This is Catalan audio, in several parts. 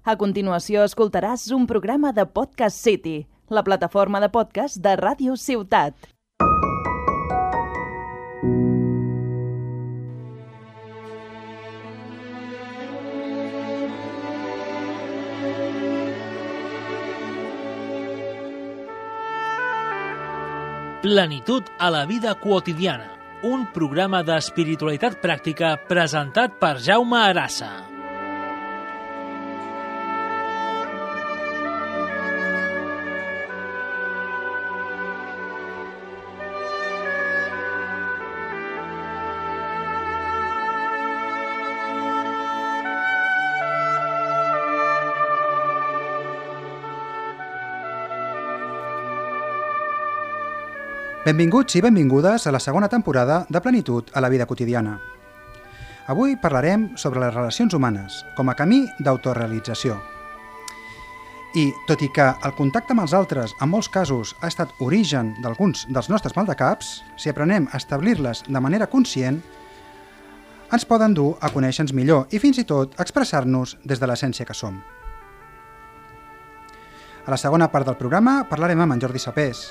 A continuació escoltaràs un programa de Podcast City, la plataforma de podcast de Ràdio Ciutat. Plenitud a la vida quotidiana, un programa d'espiritualitat pràctica presentat per Jaume Arassa. Benvinguts i benvingudes a la segona temporada de Plenitud a la vida quotidiana. Avui parlarem sobre les relacions humanes com a camí d'autorealització. I, tot i que el contacte amb els altres en molts casos ha estat origen d'alguns dels nostres maldecaps, si aprenem a establir-les de manera conscient, ens poden dur a conèixer-nos millor i fins i tot expressar-nos des de l'essència que som. A la segona part del programa parlarem amb en Jordi Sapés,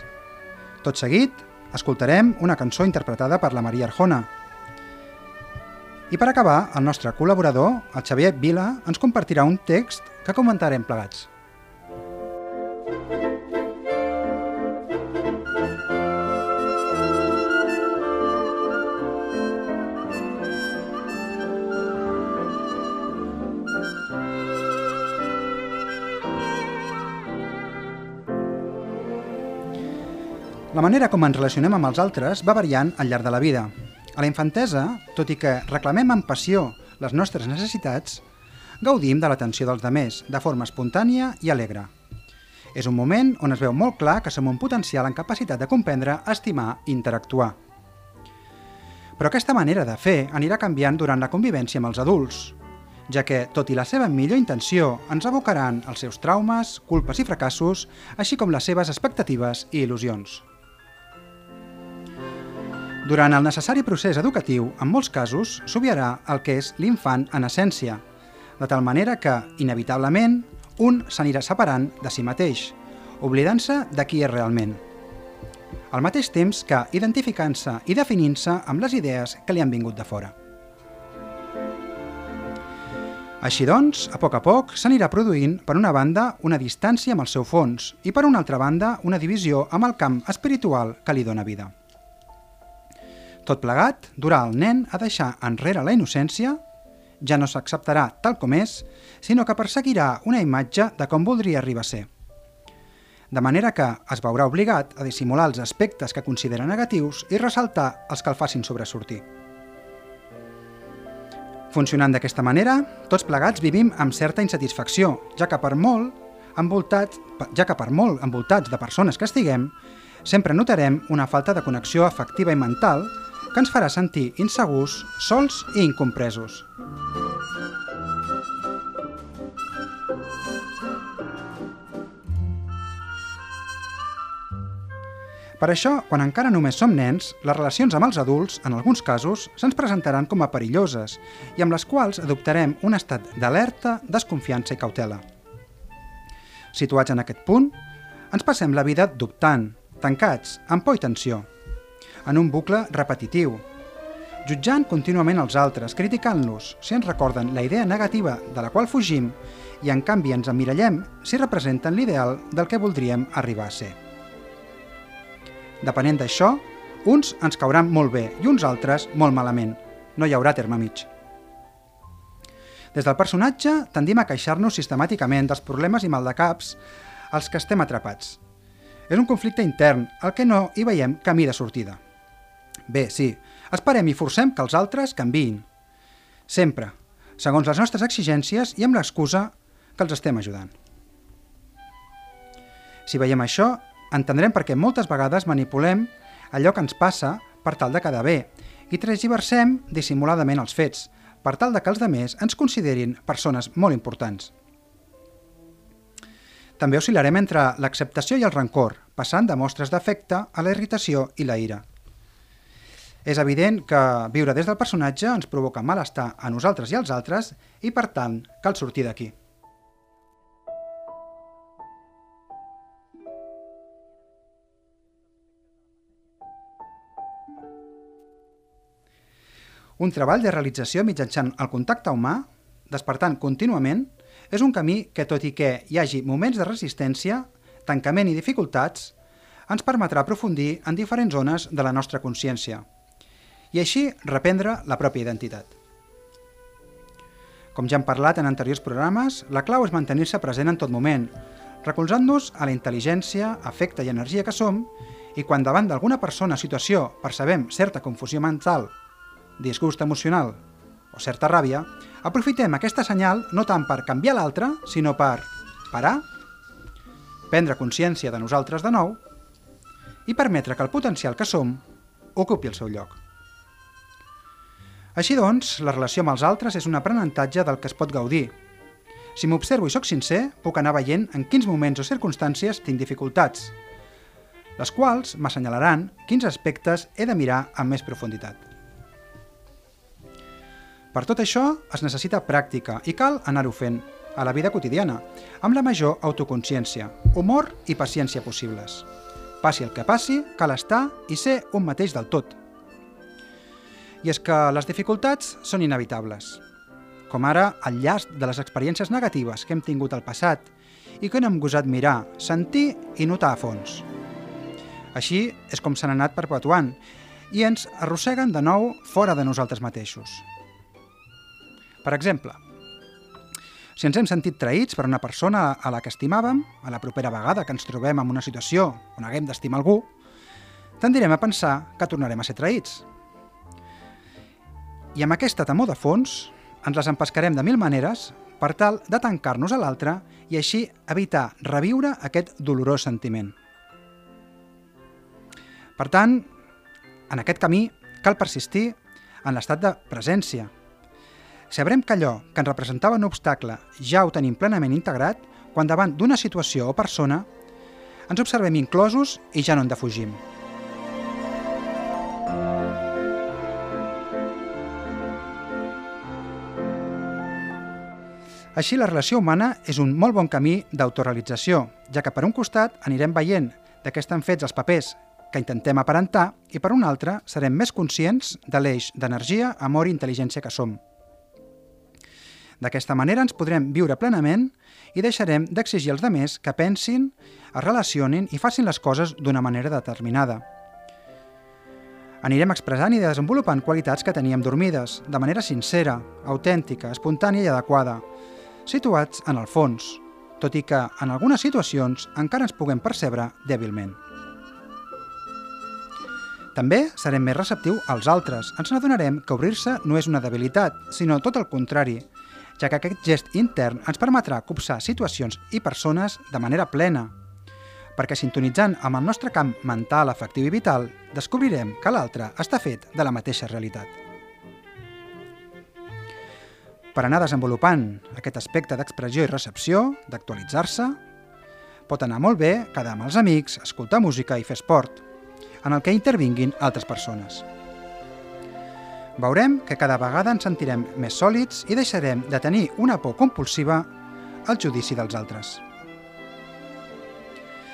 tot seguit, escoltarem una cançó interpretada per la Maria Arjona. I per acabar, el nostre col·laborador, el Xavier Vila, ens compartirà un text que comentarem plegats. La manera com ens relacionem amb els altres va variant al llarg de la vida. A la infantesa, tot i que reclamem amb passió les nostres necessitats, gaudim de l'atenció dels demés, de forma espontània i alegre. És un moment on es veu molt clar que som un potencial en capacitat de comprendre, estimar i interactuar. Però aquesta manera de fer anirà canviant durant la convivència amb els adults, ja que, tot i la seva millor intenció, ens abocaran els seus traumes, culpes i fracassos, així com les seves expectatives i il·lusions. Durant el necessari procés educatiu, en molts casos, s'obviarà el que és l'infant en essència, de tal manera que, inevitablement, un s'anirà separant de si mateix, oblidant-se de qui és realment. Al mateix temps que identificant-se i definint-se amb les idees que li han vingut de fora. Així doncs, a poc a poc s'anirà produint, per una banda, una distància amb el seu fons i, per una altra banda, una divisió amb el camp espiritual que li dóna vida. Tot plegat durà el nen a deixar enrere la innocència, ja no s'acceptarà tal com és, sinó que perseguirà una imatge de com voldria arribar a ser. De manera que es veurà obligat a dissimular els aspectes que considera negatius i ressaltar els que el facin sobresortir. Funcionant d'aquesta manera, tots plegats vivim amb certa insatisfacció, ja que per molt envoltats, ja que per molt envoltats de persones que estiguem, sempre notarem una falta de connexió afectiva i mental que ens farà sentir insegurs, sols i incompresos. Per això, quan encara només som nens, les relacions amb els adults, en alguns casos, se'ns presentaran com a perilloses i amb les quals adoptarem un estat d'alerta, desconfiança i cautela. Situats en aquest punt, ens passem la vida dubtant, tancats, amb por i tensió, en un bucle repetitiu, jutjant contínuament els altres, criticant-los si ens recorden la idea negativa de la qual fugim i en canvi ens emmirallem si representen l'ideal del que voldríem arribar a ser. Depenent d'això, uns ens cauran molt bé i uns altres molt malament. No hi haurà terme mig. Des del personatge tendim a queixar-nos sistemàticament dels problemes i maldecaps als que estem atrapats. És un conflicte intern, al que no hi veiem camí de sortida. Bé, sí, esperem i forcem que els altres canviïn. Sempre, segons les nostres exigències i amb l'excusa que els estem ajudant. Si veiem això, entendrem per què moltes vegades manipulem allò que ens passa per tal de quedar bé i transgiversem dissimuladament els fets, per tal de que els demés ens considerin persones molt importants. També oscil·larem entre l'acceptació i el rancor, passant de mostres d'afecte a la irritació i la ira. És evident que viure des del personatge ens provoca malestar a nosaltres i als altres i, per tant, cal sortir d'aquí. Un treball de realització mitjançant el contacte humà, despertant contínuament, és un camí que, tot i que hi hagi moments de resistència, tancament i dificultats, ens permetrà aprofundir en diferents zones de la nostra consciència i així reprendre la pròpia identitat. Com ja hem parlat en anteriors programes, la clau és mantenir-se present en tot moment, recolzant-nos a la intel·ligència, afecte i energia que som i quan davant d'alguna persona o situació percebem certa confusió mental, disgust emocional o certa ràbia, aprofitem aquesta senyal no tant per canviar l'altre, sinó per parar, prendre consciència de nosaltres de nou i permetre que el potencial que som ocupi el seu lloc. Així doncs, la relació amb els altres és un aprenentatge del que es pot gaudir. Si m'observo i sóc sincer, puc anar veient en quins moments o circumstàncies tinc dificultats, les quals m'assenyalaran quins aspectes he de mirar amb més profunditat. Per tot això es necessita pràctica i cal anar-ho fent a la vida quotidiana, amb la major autoconsciència, humor i paciència possibles. Passi el que passi, cal estar i ser un mateix del tot. I és que les dificultats són inevitables, com ara el llast de les experiències negatives que hem tingut al passat i que no hem gosat mirar, sentir i notar a fons. Així és com s'han anat perpetuant i ens arrosseguen de nou fora de nosaltres mateixos. Per exemple, si ens hem sentit traïts per una persona a la que estimàvem, a la propera vegada que ens trobem en una situació on haguem d'estimar algú, tendirem a pensar que tornarem a ser traïts. I amb aquesta temor de fons ens les empescarem de mil maneres per tal de tancar-nos a l'altre i així evitar reviure aquest dolorós sentiment. Per tant, en aquest camí cal persistir en l'estat de presència, Sabrem que allò que ens representava un obstacle ja ho tenim plenament integrat quan davant d'una situació o persona ens observem inclosos i ja no en defugim. Així, la relació humana és un molt bon camí d'autorealització, ja que per un costat anirem veient de què estan fets els papers que intentem aparentar i per un altre serem més conscients de l'eix d'energia, amor i intel·ligència que som. D'aquesta manera ens podrem viure plenament i deixarem d'exigir als demés que pensin, es relacionin i facin les coses d'una manera determinada. Anirem expressant i desenvolupant qualitats que teníem dormides, de manera sincera, autèntica, espontània i adequada, situats en el fons, tot i que en algunes situacions encara ens puguem percebre dèbilment. També serem més receptiu als altres. Ens n'adonarem que obrir-se no és una debilitat, sinó tot el contrari, ja que aquest gest intern ens permetrà copsar situacions i persones de manera plena, perquè sintonitzant amb el nostre camp mental, afectiu i vital, descobrirem que l'altre està fet de la mateixa realitat. Per anar desenvolupant aquest aspecte d'expressió i recepció, d'actualitzar-se, pot anar molt bé quedar amb els amics, escoltar música i fer esport, en el que intervinguin altres persones veurem que cada vegada ens sentirem més sòlids i deixarem de tenir una por compulsiva al judici dels altres.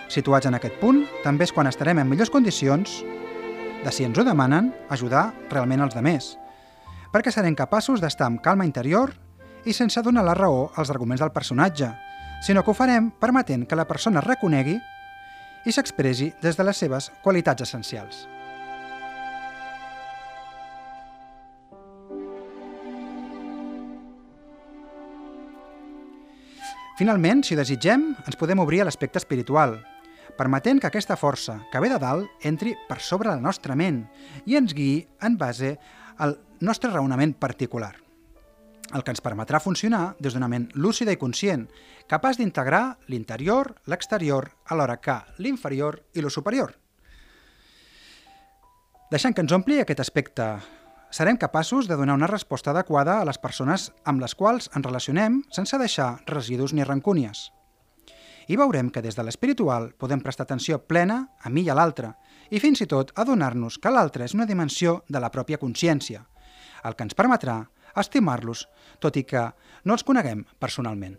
Situats en aquest punt, també és quan estarem en millors condicions de, si ens ho demanen, ajudar realment els demés, perquè serem capaços d'estar amb calma interior i sense donar la raó als arguments del personatge, sinó que ho farem permetent que la persona reconegui i s'expressi des de les seves qualitats essencials. Finalment, si desitgem, ens podem obrir a l'aspecte espiritual, permetent que aquesta força que ve de dalt entri per sobre la nostra ment i ens guiï en base al nostre raonament particular, el que ens permetrà funcionar des d'una ment lúcida i conscient, capaç d'integrar l'interior, l'exterior, alhora que l'inferior i lo superior. Deixant que ens ompli aquest aspecte serem capaços de donar una resposta adequada a les persones amb les quals ens relacionem sense deixar residus ni rancúnies. I veurem que des de l'espiritual podem prestar atenció plena a mi i a l'altre, i fins i tot adonar-nos que l'altre és una dimensió de la pròpia consciència, el que ens permetrà estimar-los, tot i que no els coneguem personalment.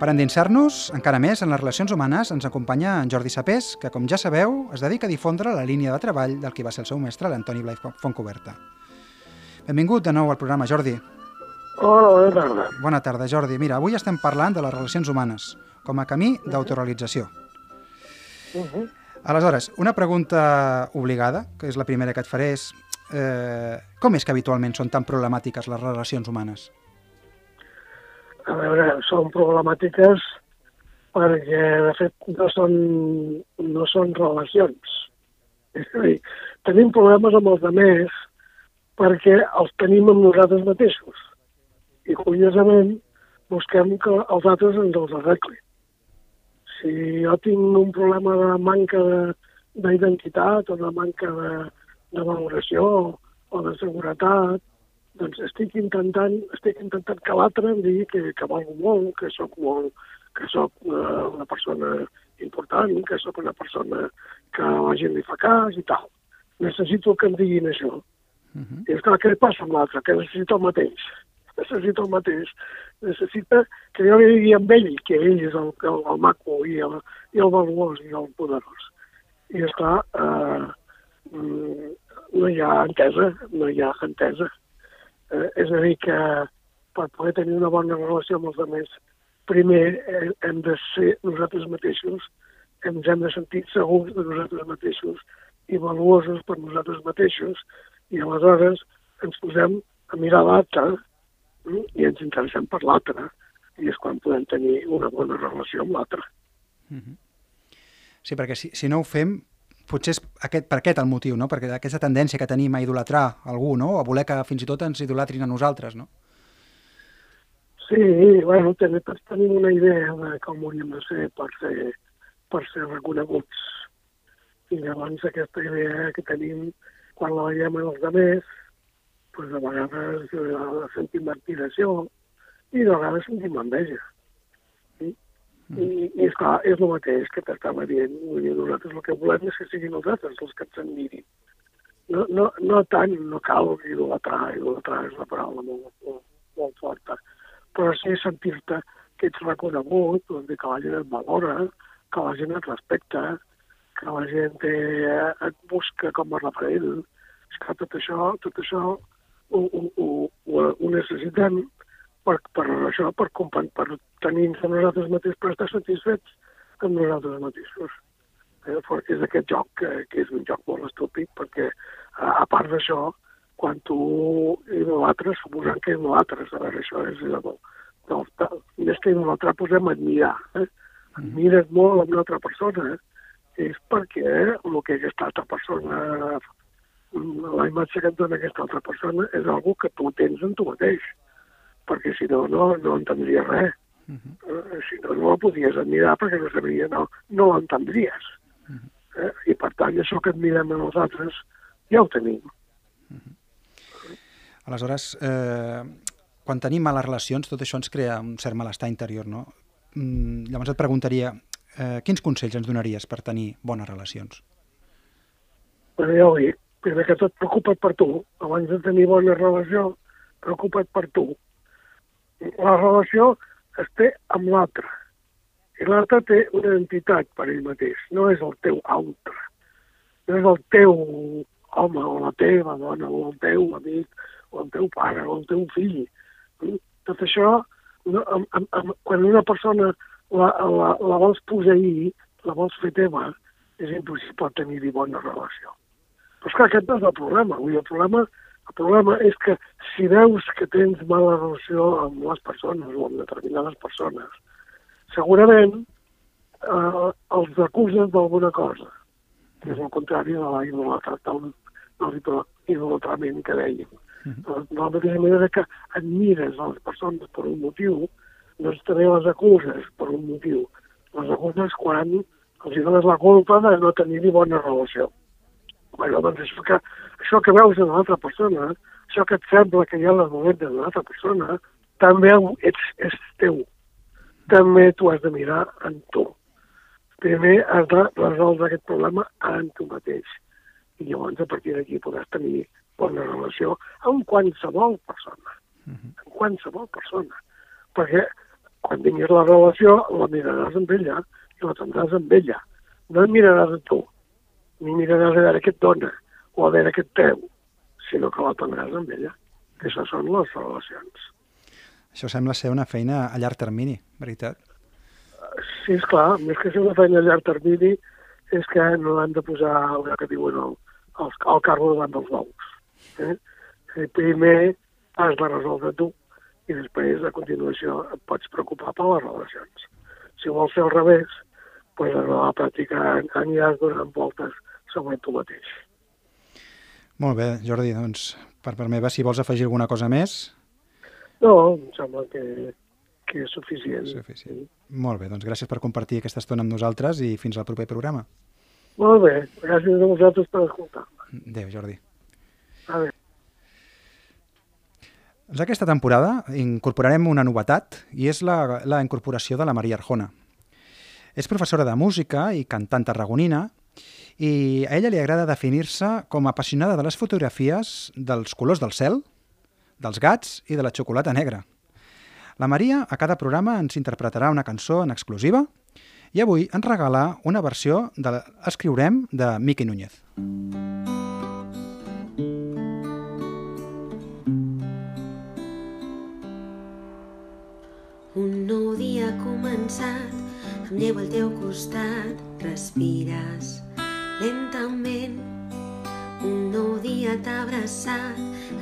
Per endinsar-nos encara més en les relacions humanes ens acompanya en Jordi Sapés, que com ja sabeu es dedica a difondre la línia de treball del que va ser el seu mestre, l'Antoni Blai Fontcoberta. Benvingut de nou al programa, Jordi. Hola, bona tarda. Bona tarda, Jordi. Mira, avui estem parlant de les relacions humanes com a camí d'autorealització. Uh -huh. Aleshores, una pregunta obligada, que és la primera que et faré, és eh, com és que habitualment són tan problemàtiques les relacions humanes? A veure, són problemàtiques perquè, de fet, no són, no són relacions. És a dir, tenim problemes amb els altres perquè els tenim amb nosaltres mateixos. I, curiosament, busquem que els altres ens els arreglin. Si jo tinc un problema de manca d'identitat o de manca de, de valoració o de seguretat, doncs estic intentant, estic intentant que l'altre em digui que, que valgo molt, que sóc molt, que sóc una, una persona important, que sóc una persona que la gent li fa cas i tal. Necessito que em diguin això. Uh -huh. I esclar, què passa amb l'altre? Que necessito el mateix. Necessito el mateix. Necessita que jo li digui amb ell que ell és el, el, el maco i el, i el valuós i el poderós. I esclar, eh, mm, no hi ha entesa, no hi ha entesa. Eh, és a dir, que per poder tenir una bona relació amb els altres, primer eh, hem de ser nosaltres mateixos, ens hem de sentir segurs de nosaltres mateixos i valuosos per nosaltres mateixos, i aleshores ens posem a mirar l'altre i ens interessem per l'altre, i és quan podem tenir una bona relació amb l'altre. Mm -hmm. Sí, perquè si, si no ho fem, potser és aquest, per aquest el motiu, no? Perquè aquesta tendència que tenim a idolatrar algú, no? A voler que fins i tot ens idolatrin a nosaltres, no? Sí, bueno, també tots tenim una idea de com hauríem de ser per ser, per ser reconeguts. I llavors aquesta idea que tenim quan la veiem en els altres, doncs a vegades eh, sentim admiració i de vegades sentim enveja. Sí? I, i esclar, és el mateix que t'estava dient. Vull dir, nosaltres el que volem és que siguin els altres els que ens admirin. No, no, no tant, no cal idolatrar, idolatrar és una paraula molt, molt, molt forta, però sí sentir-te que ets reconegut, doncs, que la gent et valora, que la gent et respecta, que la gent te, et busca com a referent. És que tot això, tot això ho, ho, ho, ho necessitem per, per això, per, per tenir-nos a nosaltres mateixos, per estar satisfets amb nosaltres mateixos. Eh, és aquest joc que, que és un joc molt estúpid, perquè a, a part d'això, quan tu idolatres, suposant que idolatres, a veure, això és del, del, del, més que idolatrar, posem admirar. Eh? Admires molt a una altra persona, eh? és perquè el que aquesta altra persona, la imatge que et dona aquesta altra persona és algo que tu tens en tu mateix perquè si no, no, no entendries res. Uh -huh. eh, si no, no la podies admirar perquè no sabria, no, no l'entendries. Uh -huh. eh? I per tant, això que admirem a nosaltres ja ho tenim. Uh -huh. Aleshores, eh, quan tenim males relacions, tot això ens crea un cert malestar interior, no? Mm, llavors et preguntaria, eh, quins consells ens donaries per tenir bones relacions? Bueno, ja ho dic, primer que tot preocupa't per tu. Abans de tenir bona relació, preocupa't per tu la relació es té amb l'altre. I l'altre té una entitat per ell mateix, no és el teu altre. No és el teu home o la teva dona o el teu amic o el teu pare o el teu fill. Tot això, no, amb, amb, amb, quan una persona la, la, la vols posseir, la vols fer teva, és impossible tenir-hi bona relació. Però és que aquest no és el problema. Vull dir, el problema el problema és que si veus que tens mala relació amb les persones o amb determinades persones, segurament eh, els acuses d'alguna cosa, que és el contrari de la idolatrament que dèiem. -huh. De la mateixa manera que admires a les persones per un motiu, doncs també les acuses per un motiu. Les acuses quan els dones la culpa de no tenir-hi bona relació. Bueno, doncs això que, això que veus en l'altra persona, això que et sembla que hi ha les dolents de l'altra persona, també ets, és teu. També tu has de mirar en tu. Primer has de resoldre aquest problema en tu mateix. I llavors a partir d'aquí podràs tenir bona relació amb qualsevol persona. Uh -huh. Amb qualsevol persona. Perquè quan tinguis la relació, la miraràs amb ella i la tindràs amb ella. No et miraràs a tu, ni miraràs a veure què et dona o a veure què et treu, sinó que la tindràs amb ella. Que això són les relacions. Això sembla ser una feina a llarg termini, veritat? Sí, és clar, més que ser una feina a llarg termini, és que no han de posar allò que diuen el, el, el carro davant dels bous. Eh? I primer has de resoldre tu i després, a continuació, et pots preocupar per les relacions. Si vols fer al revés, pues, a la pràctica aniràs donant voltes sobre tu mateix. Molt bé, Jordi, doncs, per part meva, si vols afegir alguna cosa més... No, em sembla que, que és suficient. Suficient. Molt bé, doncs gràcies per compartir aquesta estona amb nosaltres i fins al proper programa. Molt bé, gràcies a vosaltres per escoltar-me. Adéu, Jordi. Adéu. Doncs aquesta temporada incorporarem una novetat i és la, la incorporació de la Maria Arjona. És professora de música i cantant tarragonina i a ella li agrada definir-se com a apassionada de les fotografies dels colors del cel, dels gats i de la xocolata negra. La Maria a cada programa ens interpretarà una cançó en exclusiva i avui ens regala una versió de l'Escriurem de Miqui Núñez. Un nou dia ha començat, neu al teu costat, respires lentament. Un nou dia t'ha abraçat,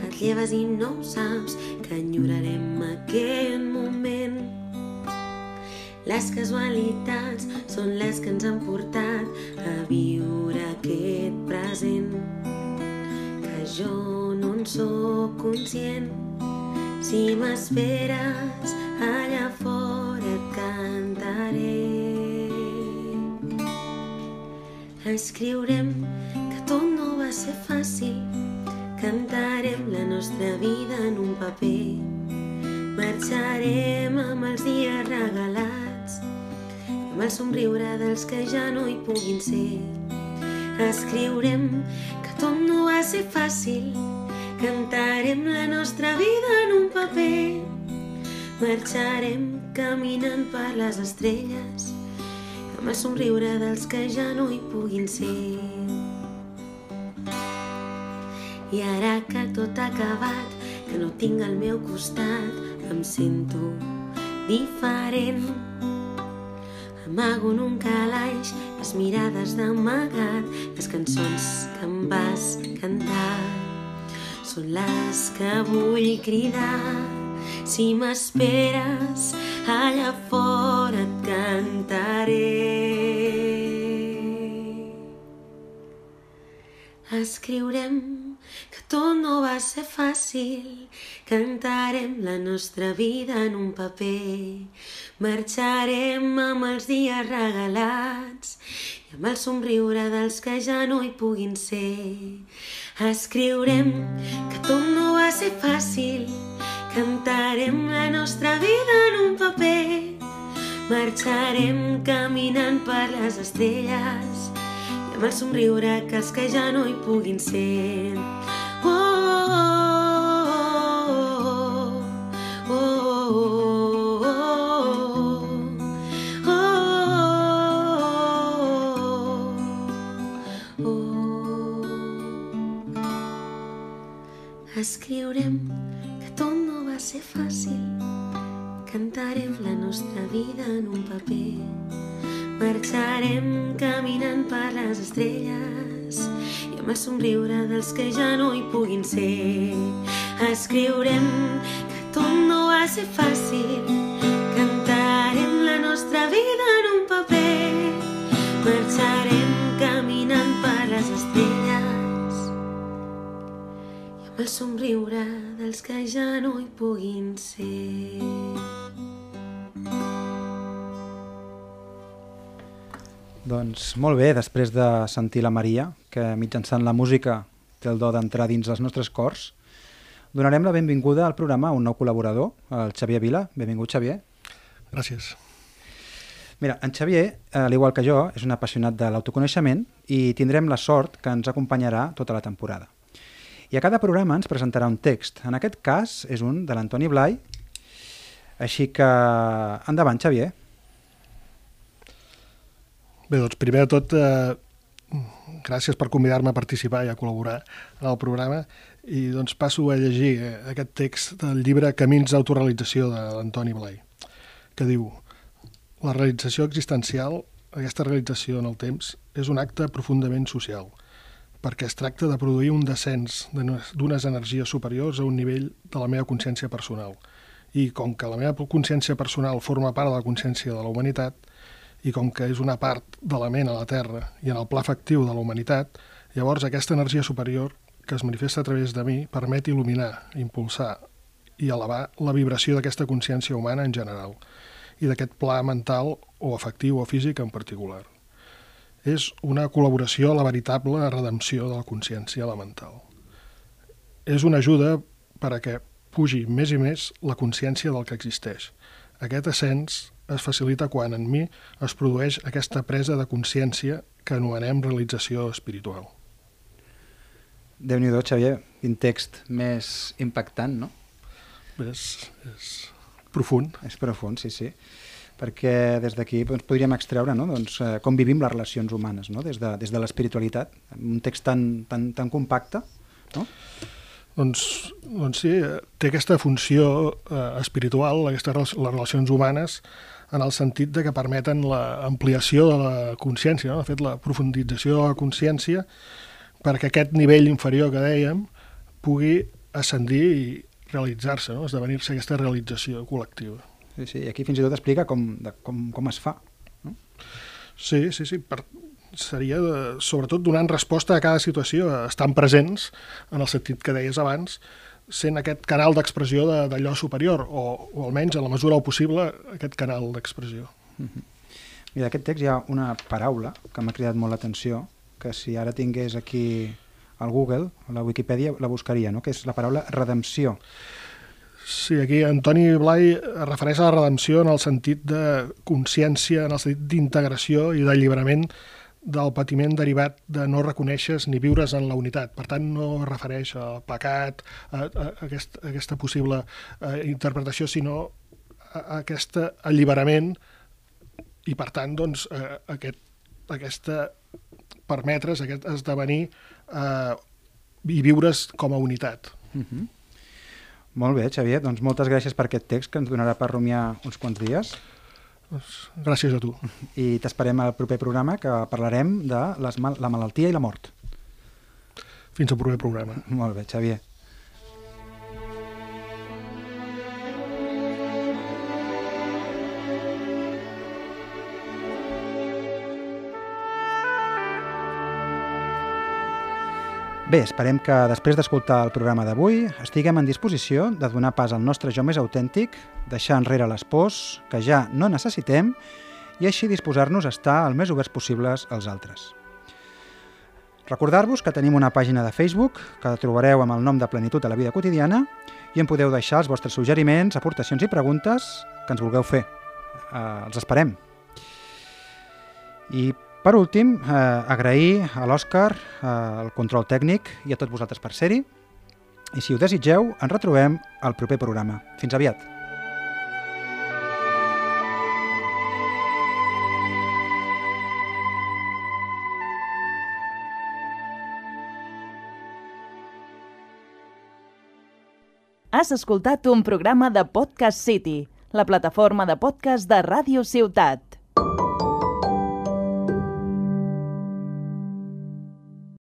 et lleves i no ho saps, que enyorarem aquell moment. Les casualitats són les que ens han portat a viure aquest present. Que jo no en sóc conscient. Si m'esperes, allà fora Escriurem que tot no va ser fàcil, cantarem la nostra vida en un paper. Marxarem amb els dies regalats, amb el somriure dels que ja no hi puguin ser. Escriurem que tot no va ser fàcil, cantarem la nostra vida en un paper. Marxarem caminant per les estrelles, el somriure dels que ja no hi puguin ser. I ara que tot ha acabat, que no tinc al meu costat, em sento diferent. Amago en un calaix les mirades d'amagat, les cançons que em vas cantar són les que vull cridar. Si m'esperes, allà fora Escriurem que tot no va ser fàcil, cantarem la nostra vida en un paper, marxarem amb els dies regalats i amb el somriure dels que ja no hi puguin ser. Escriurem que tot no va ser fàcil, cantarem la nostra vida en un paper, marxarem caminant per les estrelles amb el somriure que els que ja no hi puguin ser. Oh, oh, oh, oh, oh, oh, oh, oh. Escriurem que tot no va ser fàcil, cantarem la nostra vida en un paper, marxarem caminant per les estrelles i amb el somriure dels que ja no hi puguin ser. Escriurem que tot no va ser fàcil, cantarem la nostra vida en un paper, marxarem caminant per les estrelles i amb el somriure dels que ja no hi puguin ser. Doncs molt bé, després de sentir la Maria, que mitjançant la música té el do d'entrar dins els nostres cors, donarem la benvinguda al programa a un nou col·laborador, el Xavier Vila. Benvingut, Xavier. Gràcies. Mira, en Xavier, al igual que jo, és un apassionat de l'autoconeixement i tindrem la sort que ens acompanyarà tota la temporada. I a cada programa ens presentarà un text. En aquest cas és un de l'Antoni Blai, Així que, endavant, Xavier. Bé, doncs primer de tot, eh, gràcies per convidar-me a participar i a col·laborar en el programa i doncs passo a llegir eh, aquest text del llibre Camins d'autorealització d'Antoni Blai, que diu La realització existencial, aquesta realització en el temps, és un acte profundament social, perquè es tracta de produir un descens d'unes energies superiors a un nivell de la meva consciència personal. I com que la meva consciència personal forma part de la consciència de la humanitat, i com que és una part de la ment a la Terra i en el pla efectiu de la humanitat, llavors aquesta energia superior que es manifesta a través de mi permet il·luminar, impulsar i elevar la vibració d'aquesta consciència humana en general i d'aquest pla mental o afectiu o físic en particular. És una col·laboració a la veritable redempció de la consciència elemental. És una ajuda per a que pugi més i més la consciència del que existeix. Aquest ascens es facilita quan en mi es produeix aquesta presa de consciència que anomenem realització espiritual. Déu-n'hi-do, Xavier, quin text més impactant, no? És, és profund. És profund, sí, sí perquè des d'aquí doncs, podríem extreure no? doncs, eh, com vivim les relacions humanes no? des de, des de l'espiritualitat, un text tan, tan, tan compacte. No? Doncs, doncs sí, té aquesta funció eh, espiritual, aquestes les relacions humanes, en el sentit de que permeten l'ampliació de la consciència, no? de fet, la profundització de la consciència, perquè aquest nivell inferior que dèiem pugui ascendir i realitzar-se, no? esdevenir-se aquesta realització col·lectiva. Sí, sí, i aquí fins i tot explica com, de, com, com es fa. No? Sí, sí, sí. Per, seria de, sobretot donant resposta a cada situació, estan presents, en el sentit que deies abans, sent aquest canal d'expressió d'allò superior, o, o almenys, en la mesura del possible, aquest canal d'expressió. Mm -hmm. Mira, aquest text hi ha una paraula que m'ha cridat molt l'atenció, que si ara tingués aquí al Google, a la Wikipedia, la buscaria, no? que és la paraula redempció. Sí, aquí Antoni Blai es refereix a la redempció en el sentit de consciència, en el sentit d'integració i d'alliberament del patiment derivat de no reconèixer ni viure's en la unitat. Per tant, no es refereix al pecat, a, a, aquest, a aquesta possible a, eh, interpretació, sinó a, a aquest alliberament i, per tant, doncs, a aquest, aquesta permetre's aquest esdevenir eh, i viure's com a unitat. Mhm. -huh. Molt bé, Xavier, doncs moltes gràcies per aquest text que ens donarà per rumiar uns quants dies. Doncs gràcies a tu. I t'esperem al proper programa que parlarem de les mal la malaltia i la mort. Fins al proper programa. Molt bé, Xavier. Bé, esperem que després d'escoltar el programa d'avui estiguem en disposició de donar pas al nostre jo més autèntic, deixar enrere les pors que ja no necessitem i així disposar-nos a estar el més oberts possibles als altres. Recordar-vos que tenim una pàgina de Facebook que trobareu amb el nom de Plenitud a la vida quotidiana i en podeu deixar els vostres suggeriments, aportacions i preguntes que ens vulgueu fer. Eh, els esperem. I per últim, eh, agrair a l'Òscar eh, el control tècnic i a tots vosaltres per ser-hi. I si ho desitgeu, ens retrobem al proper programa. Fins aviat. Has escoltat un programa de Podcast City, la plataforma de podcast de Ràdio Ciutat.